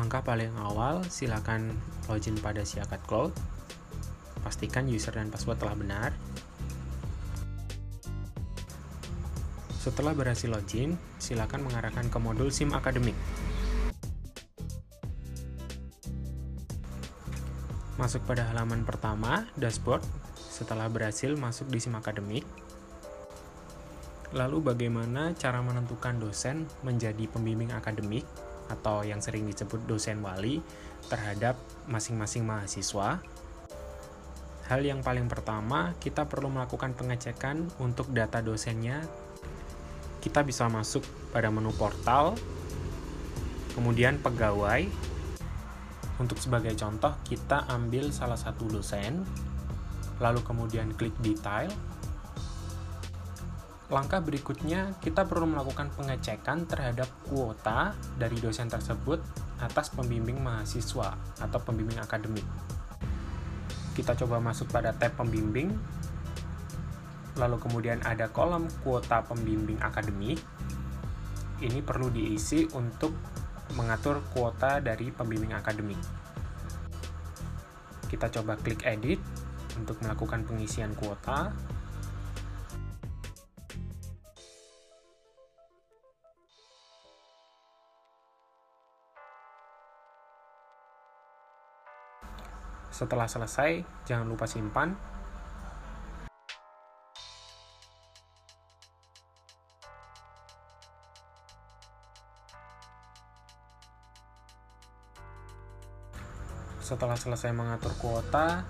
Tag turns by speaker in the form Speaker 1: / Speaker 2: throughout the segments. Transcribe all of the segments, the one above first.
Speaker 1: Langkah paling awal, silakan login pada Siakat Cloud. Pastikan user dan password telah benar. Setelah berhasil login, silakan mengarahkan ke modul SIM Akademik. Masuk pada halaman pertama, dashboard, setelah berhasil masuk di SIM Akademik. Lalu bagaimana cara menentukan dosen menjadi pembimbing akademik atau yang sering disebut dosen wali terhadap masing-masing mahasiswa. Hal yang paling pertama, kita perlu melakukan pengecekan untuk data dosennya. Kita bisa masuk pada menu portal, kemudian pegawai. Untuk sebagai contoh, kita ambil salah satu dosen, lalu kemudian klik detail, Langkah berikutnya, kita perlu melakukan pengecekan terhadap kuota dari dosen tersebut atas pembimbing mahasiswa atau pembimbing akademik. Kita coba masuk pada tab pembimbing, lalu kemudian ada kolom kuota pembimbing akademik. Ini perlu diisi untuk mengatur kuota dari pembimbing akademik. Kita coba klik edit untuk melakukan pengisian kuota. Setelah selesai, jangan lupa simpan. Setelah selesai mengatur kuota,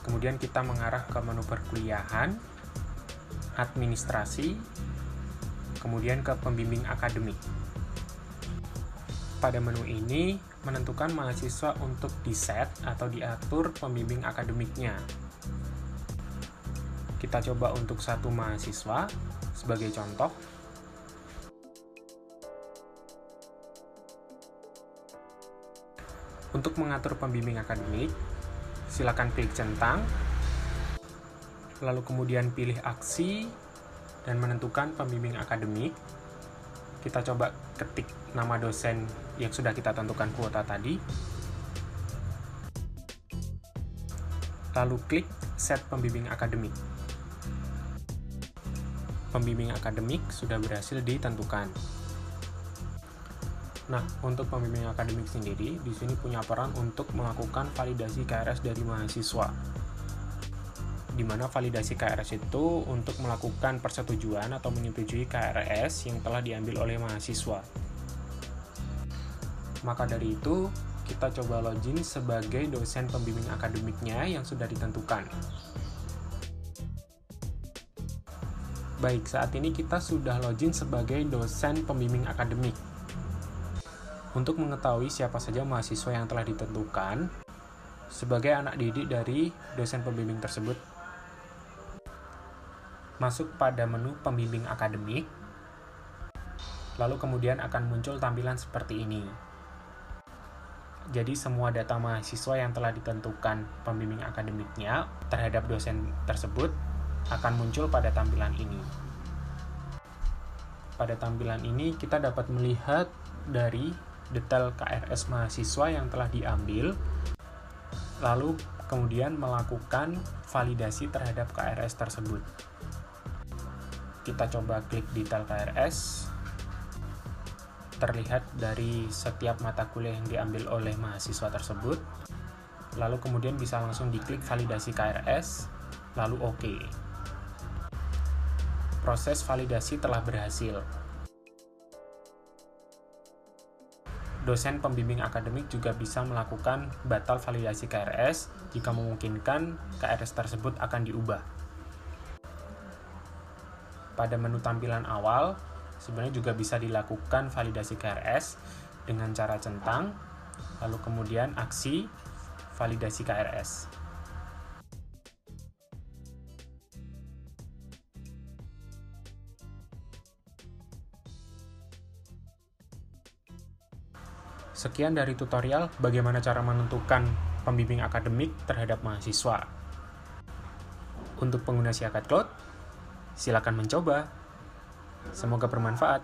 Speaker 1: kemudian kita mengarah ke menu perkuliahan, administrasi, kemudian ke pembimbing akademik. Pada menu ini, menentukan mahasiswa untuk diset atau diatur pembimbing akademiknya. Kita coba untuk satu mahasiswa sebagai contoh. Untuk mengatur pembimbing akademik, silakan klik centang, lalu kemudian pilih aksi dan menentukan pembimbing akademik. Kita coba ketik nama dosen yang sudah kita tentukan kuota tadi. Lalu klik set pembimbing akademik. Pembimbing akademik sudah berhasil ditentukan. Nah, untuk pembimbing akademik sendiri, di sini punya peran untuk melakukan validasi KRS dari mahasiswa. Di mana validasi KRS itu untuk melakukan persetujuan atau menyetujui KRS yang telah diambil oleh mahasiswa. Maka dari itu, kita coba login sebagai dosen pembimbing akademiknya yang sudah ditentukan. Baik, saat ini kita sudah login sebagai dosen pembimbing akademik. Untuk mengetahui siapa saja mahasiswa yang telah ditentukan, sebagai anak didik dari dosen pembimbing tersebut, masuk pada menu pembimbing akademik, lalu kemudian akan muncul tampilan seperti ini. Jadi semua data mahasiswa yang telah ditentukan pembimbing akademiknya terhadap dosen tersebut akan muncul pada tampilan ini. Pada tampilan ini kita dapat melihat dari detail KRS mahasiswa yang telah diambil, lalu kemudian melakukan validasi terhadap KRS tersebut. Kita coba klik detail KRS, terlihat dari setiap mata kuliah yang diambil oleh mahasiswa tersebut, lalu kemudian bisa langsung diklik validasi KRS, lalu OK. Proses validasi telah berhasil. dosen pembimbing akademik juga bisa melakukan batal validasi KRS jika memungkinkan KRS tersebut akan diubah. Pada menu tampilan awal, sebenarnya juga bisa dilakukan validasi KRS dengan cara centang, lalu kemudian aksi validasi KRS. Sekian dari tutorial bagaimana cara menentukan pembimbing akademik terhadap mahasiswa. Untuk pengguna Siakat Cloud, silakan mencoba. Semoga bermanfaat.